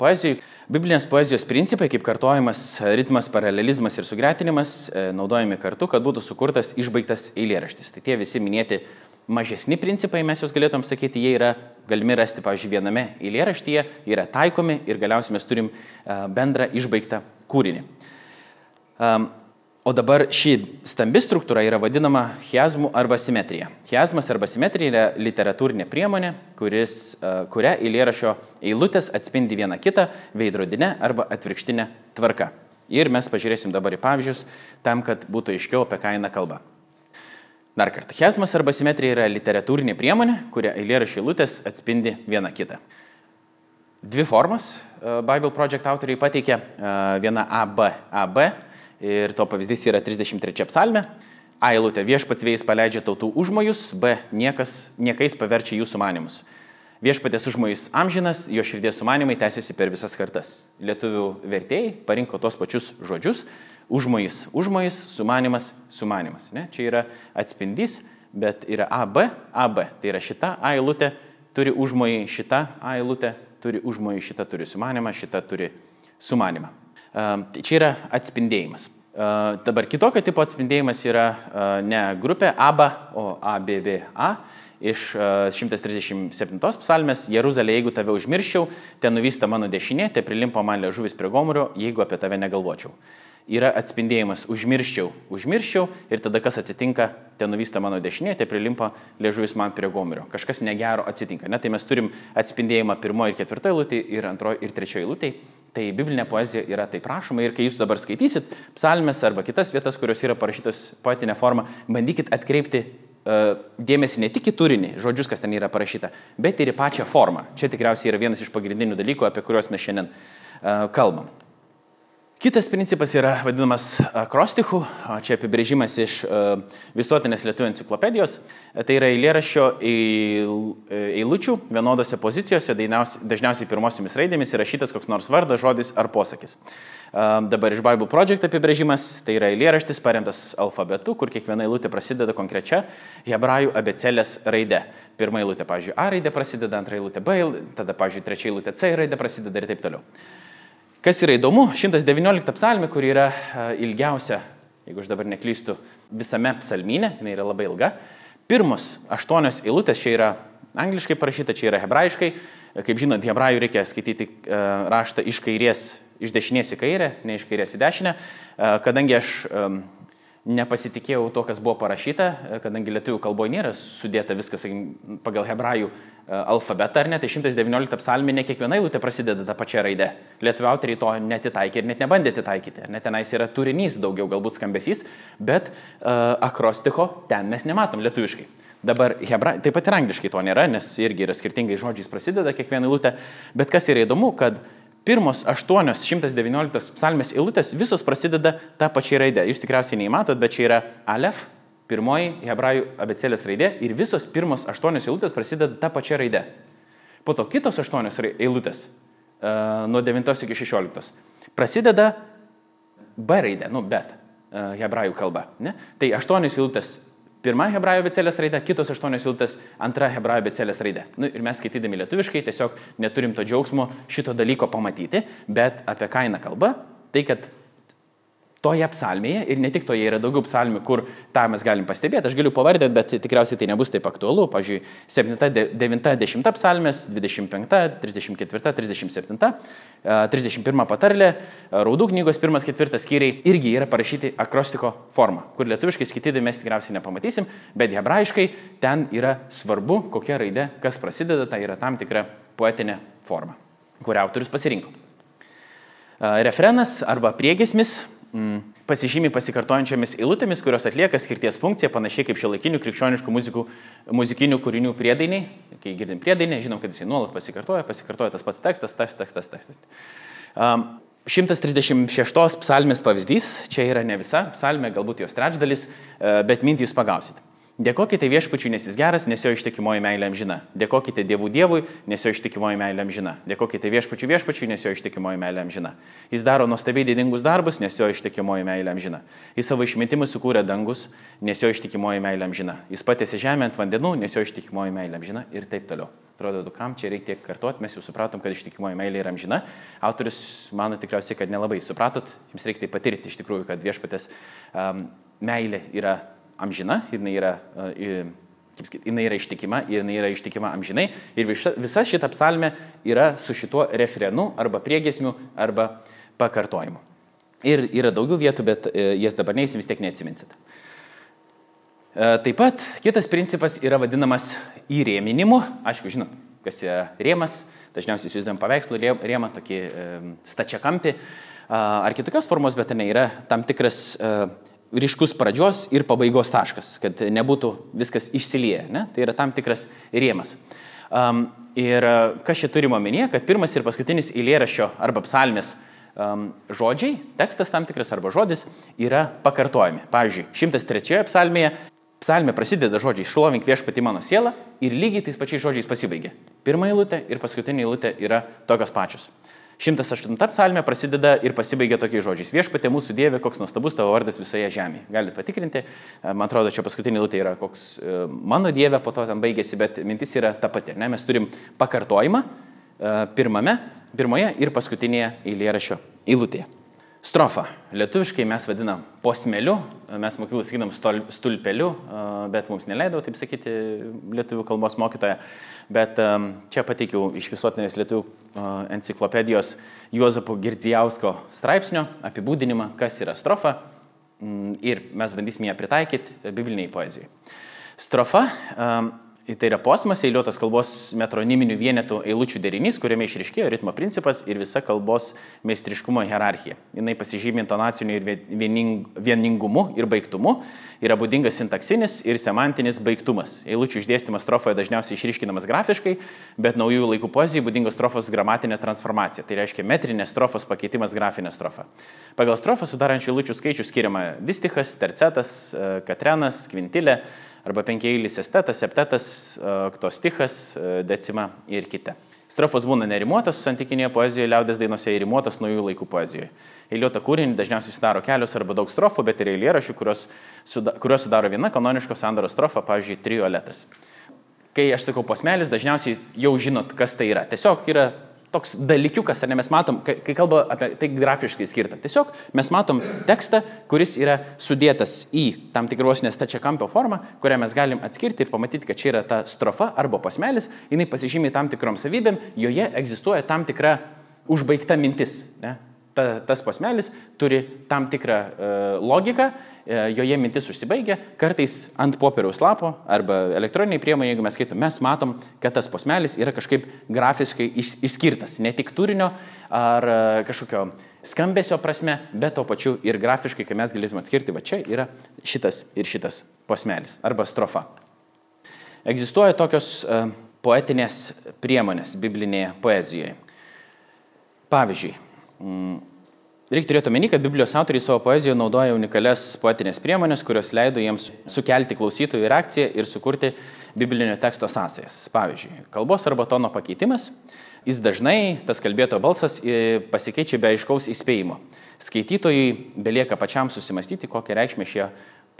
poezijai. Biblinės poezijos principai, kaip kartojimas, ritmas, paralelizmas ir sugretinimas, e, naudojami kartu, kad būtų sukurtas išbaigtas eilėraštis. Tai tie visi minėti mažesni principai, mes juos galėtum sakyti, jie yra galimi rasti, pavyzdžiui, viename eilėraštyje, yra taikomi ir galiausiai mes turim bendrą išbaigtą kūrinį. O dabar ši stambi struktūra yra vadinama chiazmų arba simetrija. Chiazmas arba simetrija yra literatūrinė priemonė, kuris, kuria eilėrašio eilutės atspindi vieną kitą veidrodinę arba atvirkštinę tvarką. Ir mes pažiūrėsim dabar į pavyzdžius tam, kad būtų aiškiau apie ką eina kalba. Dar kartą, chiasmas arba simetrija yra literatūrinė priemonė, kuria eilėrašio eilutės atspindi vieną kitą. Dvi formas e, Bible Project autoriai pateikė, e, viena AB, AB ir to pavyzdys yra 33 psalmė. A eilutė viešpats vėjas paleidžia tautų užmojus, B niekas, niekais paverčia jų sumanimus. Viešpatės užmojus amžinas, jo širdies sumanimai tęsiasi per visas kartas. Lietuvių vertėjai parinko tos pačius žodžius užmojis, užmojis, sumanimas, sumanimas. Ne? Čia yra atspindys, bet yra AB, AB. Tai yra šita A eilutė turi užmojį, šita A eilutė turi užmojį, šita turi sumanimą, šita turi sumanimą. Tai čia yra atspindėjimas. Dabar kitokio tipo atspindėjimas yra ne grupė ABA, o ABBA iš 137 psalmės Jeruzalė, jeigu tave užmirščiau, ten nuvysta mano dešinė, te prilimpa man ležuvis prie gomurio, jeigu apie tave negalvočiau yra atspindėjimas užmirščiau, užmirščiau ir tada kas atsitinka, ten nuvysta mano dešinė, tai prilimpa liežuvis man prie gomurio. Kažkas negero atsitinka. Ne? Tai mes turim atspindėjimą pirmoji ir ketvirtoji eilutė ir antroji ir trečioji eilutė. Tai biblinė poezija yra taip prašoma ir kai jūs dabar skaitysit psalmes arba kitas vietas, kurios yra parašytos poetinė forma, bandykit atkreipti uh, dėmesį ne tik į turinį, žodžius, kas ten yra parašyta, bet ir į pačią formą. Čia tikriausiai yra vienas iš pagrindinių dalykų, apie kuriuos mes šiandien uh, kalbam. Kitas principas yra vadinamas akrostichų, čia apibrėžimas iš visuotinės lietuvių enciklopedijos. Tai yra eilėraščio eilučių vienodose pozicijose, dažniausiai pirmosiomis raidėmis įrašytas koks nors vardas, žodis ar posakis. Dabar iš Bible Project apibrėžimas, tai yra eilėraštis paremtas alfabetu, kur kiekviena eilutė prasideda konkrečia hebrajų abecelės raide. Pirma eilutė, pavyzdžiui, A raidė prasideda, antra eilutė B, tada, pavyzdžiui, trečia eilutė C raidė prasideda ir taip toliau. Kas yra įdomu, 119 psalmė, kuri yra ilgiausia, jeigu aš dabar neklystu, visame psalmynė, jinai yra labai ilga. Pirmos aštuonios eilutės čia yra angliškai parašyta, čia yra hebrajiškai. Kaip žinot, hebrajų reikia skaityti raštą iš kairės, iš dešinės į kairę, ne iš kairės į dešinę. Kadangi aš nepasitikėjau to, kas buvo parašyta, kadangi lietuvių kalboje nėra sudėta viskas sakim, pagal hebrajų e, alfabetą, ar ne, tai 119 psalmė ne kiekviena eilutė prasideda tą pačią raidę. Lietuvių autoriai to netitaikė ir net nebandė taikyti. Net tenais yra turinys daugiau, galbūt skambesys, bet uh, akrostiko ten mes nematom lietuviškai. Dabar hebra, taip pat ir angliškai to nėra, nes irgi yra skirtingai žodžiais prasideda kiekviena eilutė, bet kas yra įdomu, kad pirmos 819 psalmės eilutės visos prasideda tą pačią raidę. Jūs tikriausiai neįmatot, bet čia yra Alef, pirmoji hebrajų abecelės raidė ir visos pirmos 8 eilutės prasideda tą pačią raidę. Po to kitos 8 eilutės uh, nuo 9 iki 16 prasideda B raidė, nu bet uh, hebrajų kalba. Ne? Tai 8 eilutės pirma hebrajų abecėlės raidė, kitos aštuonios eilutės antra hebrajų abecėlės raidė. Nu, ir mes skaitydami lietuviškai tiesiog neturim to džiaugsmo šito dalyko pamatyti, bet apie ką eina kalba, tai kad toje psalmėje, ir ne tik toje yra daugiau psalmių, kur tą mes galim pastebėti, aš galiu pavardinti, bet tikriausiai tai nebus taip aktualu. Pavyzdžiui, 7, 9, 10 psalmės, 25, 34, 37, 31 patarlė, Raudų knygos 1-4 skyriai irgi yra parašyti akrostiko forma, kur lietuviškai skaitydami mes tikriausiai nepamatysim, bet hebrajiškai ten yra svarbu, kokia raidė, kas prasideda, tai yra tam tikra poetinė forma, kurią autorius pasirinko. Refrenas arba priegesmis mm, pasižymi pasikartojančiamis eilutėmis, kurios atlieka skirties funkciją, panašiai kaip šiuolaikinių krikščioniškų muzikų, muzikinių kūrinių priedainiai. Kai girdim priedainį, žinom, kad jisai nuolat pasikartoja, pasikartoja tas pats tekstas, tas tekstas, tekstas. Um, 136 psalmės pavyzdys, čia yra ne visa psalmė, galbūt jos trečdalis, e, bet mintį jūs pagausit. Dėkokite viešpačiui, nes jis geras, nes jo ištikimoji meilė amžina. Dėkokite Dievų Dievui, nes jo ištikimoji meilė amžina. Dėkokite viešpačiui viešpačiui, nes jo ištikimoji meilė amžina. Jis daro nuostabiai didingus darbus, nes jo ištikimoji meilė amžina. Jis savo išmintimą sukūrė dangus, nes jo ištikimoji meilė amžina. Jis patėsi žemę ant vandenų, nes jo ištikimoji meilė amžina ir taip toliau. Atrodo, kam čia reikia tiek kartuoti, mes jau supratom, kad ištikimoji meilė yra amžina. Autorius mano tikriausiai, kad nelabai supratot, jums reikia tai patirti iš tikrųjų, kad viešpatės um, meilė yra amžina, jinai yra, e, kaip sakyti, jinai yra ištikima, jinai yra ištikima amžinai ir visa, visa šita psalmė yra su šituo refrenu arba priegesmiu arba pakartojimu. Ir yra daugiau vietų, bet e, jas dabar neįsim, vis tiek neatsiminsit. E, taip pat kitas principas yra vadinamas įrėminimu. Aišku, žinot, kas yra rėmas, dažniausiai įsivaizduojam paveikslų rėmą, tokį stačiakampį ar kitokios formos, bet ten yra tam tikras ryškus pradžios ir pabaigos taškas, kad nebūtų viskas išsilieję. Ne? Tai yra tam tikras rėmas. Um, ir kas čia turime omenyje, kad pirmas ir paskutinis eilėraščio arba psalmės um, žodžiai, tekstas tam tikras arba žodis yra pakartojami. Pavyzdžiui, 103 psalmėje psalmė prasideda žodžiai šlovink viešpati mano sielą ir lygiai tais pačiais žodžiais pasibaigia. Pirma eilutė ir paskutinė eilutė yra tokios pačios. 108 psalmė prasideda ir pasibaigia tokiais žodžiais. Viešpatė mūsų Dieve, koks nuostabus tavo vardas visoje žemėje. Galite patikrinti, e, man atrodo, čia paskutinė lūtė yra koks e, mano Dieve, po to ten baigėsi, bet mintis yra ta pati. Ne? Mes turim pakartojimą e, pirmame, pirmoje ir paskutinėje eilėrašio eilutėje. Strofa. Lietuviškai mes vadinam posmeliu, mes mokyklai sakytam stulpeliu, bet mums neleido taip sakyti lietuvių kalbos mokytoja. Bet čia pateikiau iš visuotinės lietuvių enciklopedijos Juozapo Girdzijausko straipsnio apibūdinimą, kas yra strofa mm, ir mes bandysime ją pritaikyti bibliniai poezijai. Strofa Tai yra posmas, eiliuotas kalbos metroniminių vienetų eilučių derinys, kuriame išriškėjo ritmo principas ir visa kalbos meistriškumo hierarchija. Jis pasižymė intonaciniu ir vieningumu ir baigtumu, yra būdingas sintaksinis ir semantinis baigtumas. Eilučių išdėstymas strofoje dažniausiai išryškinamas grafiškai, bet naujųjų laikų poezijai būdingos strofos gramatinė transformacija. Tai reiškia metrinės strofos pakeitimas grafinė strofa. Pagal strofą sudarančių eilučių skaičių skiriama distichas, tercetas, katrenas, kvintilė arba penkiailis estetas, septetas, oktostichas, decima ir kiti. Strofos būna nerimuotos santykinėje poezijoje, liaudės dainose įrimuotos naujų laikų poezijoje. Eiliuotą kūrinį dažniausiai sudaro kelios arba daug strofų, bet ir eilėrašių, kurios, suda, kurios sudaro viena kanoniško sandaro strofa, pavyzdžiui, trioletas. Kai aš sakau posmelis, dažniausiai jau žinot, kas tai yra. Tiesiog yra toks dalykiukas, ar ne mes matom, kai, kalba apie tai grafiškai skirta. Tiesiog mes matom tekstą, kuris yra sudėtas į tam tikros nestačia kampio formą, kurią mes galim atskirti ir pamatyti, kad čia yra ta strofa arba posmelis, jinai pasižymė tam tikrom savybėm, joje egzistuoja tam tikra užbaigta mintis. Ne? Ta, tas posmelis turi tam tikrą e, logiką, e, joje mintis užsibaigia, kartais ant popieriaus lapo arba elektroniniai priemonė, jeigu mes skaitom, mes matom, kad tas posmelis yra kažkaip grafiškai iš, išskirtas, ne tik turinio ar e, kažkokio skambesio prasme, bet to pačiu ir grafiškai, kai mes galėtume atskirti, va čia yra šitas ir šitas posmelis arba strofa. Egzistuoja tokios e, poetinės priemonės biblinėje poezijoje. Pavyzdžiui, Mm. Reikia turėti omeny, kad Biblijos autoriai savo poezijoje naudoja unikalias poetinės priemonės, kurios leido jiems sukelti klausytojų reakciją ir sukurti biblinio teksto sąsajas. Pavyzdžiui, kalbos arba tono pakeitimas, jis dažnai, tas kalbėto balsas, pasikeičia be aiškaus įspėjimo. Skaitytojui belieka pačiam susimastyti, kokią reikšmę šie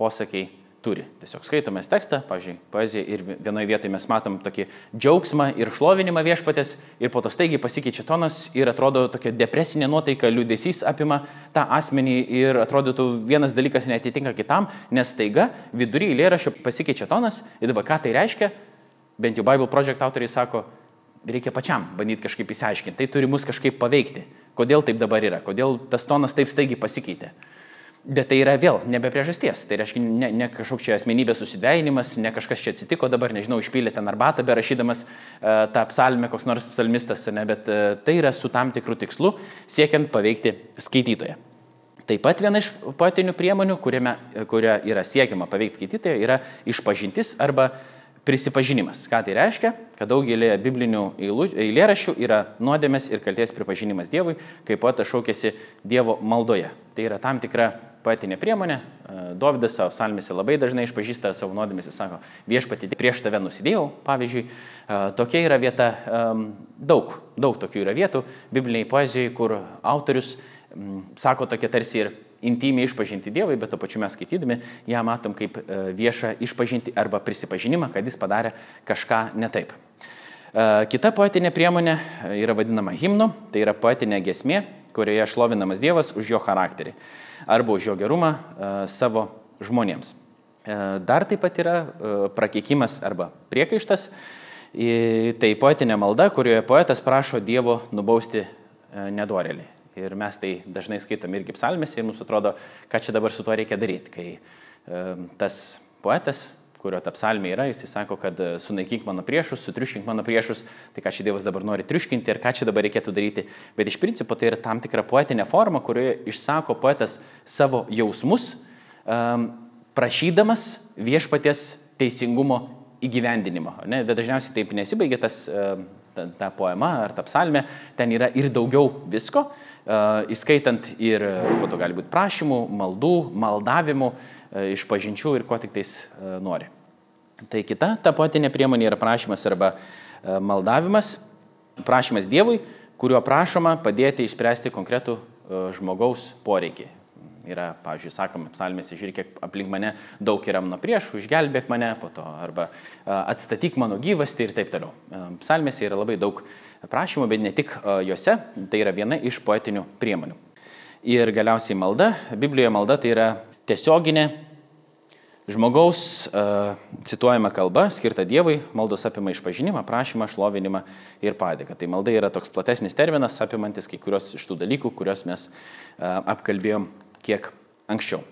posakiai turi. Tiesiog skaitomės tekstą, pavyzdžiui, poeziją ir vienoje vietoje mes matom tokį džiaugsmą ir šlovinimą viešpatės ir po to staigiai pasikeičia tonas ir atrodo tokia depresinė nuotaika, liūdėsys apima tą asmenį ir atrodytų vienas dalykas netitinka kitam, nes staiga vidury eilėraščio pasikeičia tonas ir dabar ką tai reiškia, bent jau Bible Project autoriai sako, reikia pačiam bandyti kažkaip įsiaiškinti, tai turi mus kažkaip paveikti, kodėl taip dabar yra, kodėl tas tonas taip staigiai pasikeitė. Bet tai yra vėl nebe priežasties. Tai reiškia ne, ne kažkoks čia asmenybės susidvejinimas, ne kažkas čia atsitiko dabar, nežinau, išpylė ten arbatą berašydamas uh, tą psalmę, koks nors psalmistas, ne, bet uh, tai yra su tam tikru tikslu, siekiant paveikti skaitytoją. Taip pat viena iš poetinių priemonių, kuriame, kuria yra siekiama paveikti skaitytoją, yra išpažintis arba prisipažinimas. Ką tai reiškia? Kad daugelį biblinių eilėraščių yra nuodėmės ir kalties pripažinimas Dievui, kaip poetas šaukėsi Dievo maldoje. Tai yra tam tikra poetinė priemonė. Dovydas savo psalmėse labai dažnai išpažįsta savo nuodėmės ir sako, viešpatį prieš tave nusidėjau, pavyzdžiui. Tokia yra vieta, daug, daug tokių yra vietų bibliniai poezijai, kur autorius sako tokia tarsi ir intimiai išpažinti Dievui, bet to pačiu mes skaitydami ją matom kaip viešą išpažinti arba prisipažinimą, kad jis padarė kažką ne taip. Kita poetinė priemonė yra vadinama himnu, tai yra poetinė gesmė, kurioje šlovinamas Dievas už jo charakterį arba už jo gerumą savo žmonėms. Dar taip pat yra prakeikimas arba priekaištas. Tai poetinė malda, kurioje poetas prašo Dievo nubausti nedorelį. Ir mes tai dažnai skaitom irgi psalmėse ir mums atrodo, ką čia dabar su tuo reikia daryti, kai tas poetas kurio ta psalmė yra, jis sako, kad e, sunaikink mano priešus, sutriuškink mano priešus, tai ką čia Dievas dabar nori triuškinti ir ką čia dabar reikėtų daryti. Bet iš principo tai yra tam tikra poetinė forma, kurioje išsako poetas savo jausmus, um, prašydamas viešpaties teisingumo įgyvendinimo. Ne? Bet dažniausiai taip nesibaigia tas, um, ta, ta poema ar ta psalmė, ten yra ir daugiau visko, uh, įskaitant ir po to gali būti prašymų, maldų, maldavimų, uh, išpažinčių ir ko tik tais uh, nori. Tai kita ta poetinė priemonė yra prašymas arba e, maldavimas, prašymas Dievui, kuriuo prašoma padėti išspręsti konkretų e, žmogaus poreikį. Yra, pavyzdžiui, sakoma, psalmėse, žiūrėk, kiek aplink mane daug yra mano priešų, išgelbėk mane po to, arba e, atstatyk mano gyvastį ir taip toliau. Psalmėse yra labai daug prašymų, bet ne tik juose, tai yra viena iš poetinių priemonių. Ir galiausiai malda, Biblijoje malda tai yra tiesioginė Žmogaus uh, cituojama kalba skirta Dievui, maldos apima išpažinimą, prašymą, šlovinimą ir padėką. Tai malda yra toks platesnis terminas, apimantis kai kurios iš tų dalykų, kuriuos mes uh, apkalbėjom kiek anksčiau.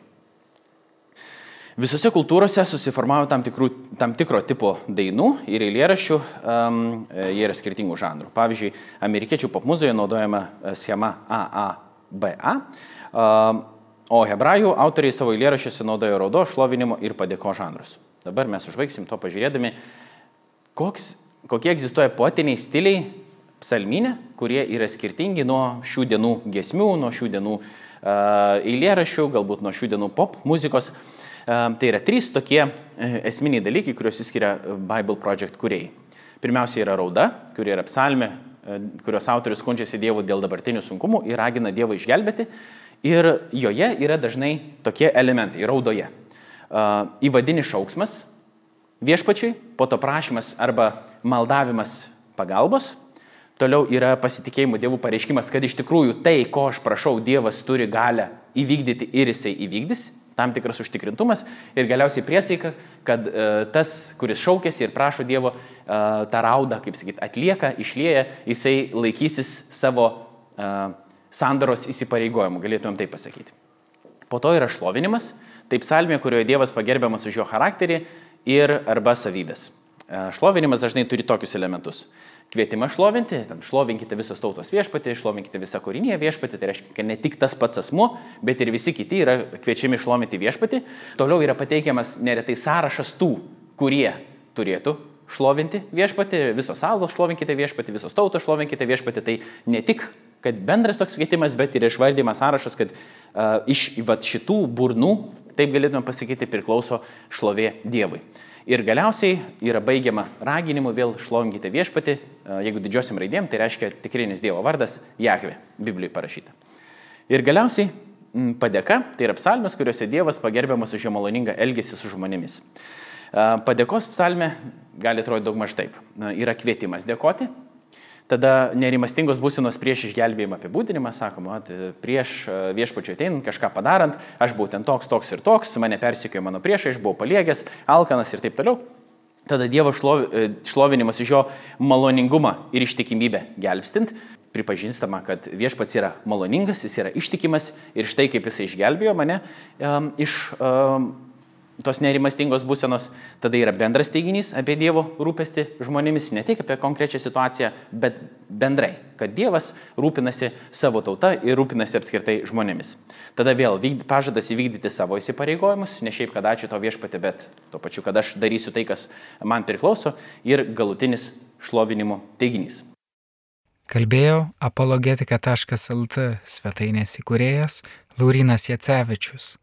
Visose kultūrose susiformavo tam, tikrų, tam tikro tipo dainų ir eilėraščių, um, jie yra skirtingų žanrų. Pavyzdžiui, amerikiečių popmuzoje naudojama schema AABA. Um, O hebrajų autoriai savo eilėraščiuose naudojo raudo, šlovinimo ir padėko žanrus. Dabar mes užbaigsim to pažiūrėdami, koks, kokie egzistuoja poetiniai stiliai psalminė, kurie yra skirtingi nuo šių dienų gesmių, nuo šių dienų uh, eilėraščių, galbūt nuo šių dienų pop muzikos. Uh, tai yra trys tokie uh, esminiai dalykai, kuriuos įskiria Bible Project kuriejai. Pirmiausia yra rauda, kuri yra psalmė, kurios autorius skundžiasi Dievu dėl dabartinių sunkumų ir ragina Dievą išgelbėti. Ir joje yra dažnai tokie elementai raudoje. Įvadinis šauksmas viešpačiui, po to prašymas arba maldavimas pagalbos. Toliau yra pasitikėjimo Dievų pareiškimas, kad iš tikrųjų tai, ko aš prašau, Dievas turi galę įvykdyti ir jisai įvykdys, tam tikras užtikrintumas ir galiausiai priesaika, kad e, tas, kuris šaukėsi ir prašo Dievo e, tą raudą, kaip sakyt, atlieka, išlieja, jisai laikysis savo e, sandaros įsipareigojimų, galėtumėm taip pasakyti. Po to yra šlovinimas, taip salmė, kurioje Dievas pagerbiamas už jo charakterį ir arba savybės. E, šlovinimas dažnai turi tokius elementus. Kvietimą šlovinti, šlovinkite visos tautos viešpatį, šlovinkite visą kūrinį viešpatį, tai reiškia, kad ne tik tas pats asmuo, bet ir visi kiti yra kviečiami šlovinti viešpatį. Toliau yra pateikiamas neretai sąrašas tų, kurie turėtų šlovinti viešpatį, visos salos šlovinkite viešpatį, visos tautos šlovinkite viešpatį. Tai ne tik kad bendras toks kvietimas, bet ir išvardymas sąrašas, kad uh, iš vat, šitų burnų, taip galėtume pasakyti, priklauso šlovė Dievui. Ir galiausiai yra baigiama raginimu vėl šlovinkite viešpati, jeigu didžiosiam raidėm, tai reiškia tikrinis Dievo vardas Jahve, Biblijoje parašyta. Ir galiausiai padėka tai yra psalmės, kuriuose Dievas pagerbiamas už jo maloningą elgesį su žmonėmis. Padėkos psalmė gali atrodyti daug maž taip. Yra kvietimas dėkoti, Tada nerimastingos būsenos prieš išgelbėjimą apibūdinimas, sakoma, prieš viešpačiu ateinant kažką padarant, aš buvau ten toks, toks ir toks, mane persikėjo mano priešai, aš buvau paliegęs, alkanas ir taip toliau. Tada Dievo šlovinimas iš jo maloningumą ir ištikimybę gelbstint, pripažįstama, kad viešpats yra maloningas, jis yra ištikimas ir štai kaip jisai išgelbėjo mane um, iš um, tos nerimastingos būsenos, tada yra bendras teiginys apie Dievo rūpestį žmonėmis, ne tik apie konkrečią situaciją, bet bendrai, kad Dievas rūpinasi savo tauta ir rūpinasi apskritai žmonėmis. Tada vėl vykd, pažadas įvykdyti savo įsipareigojimus, ne šiaip, kad ačiū to viešpatė, bet tuo pačiu, kad aš darysiu tai, kas man priklauso ir galutinis šlovinimo teiginys. Kalbėjo apologetika.lt svetainės įkūrėjas Laurinas Jacevičius.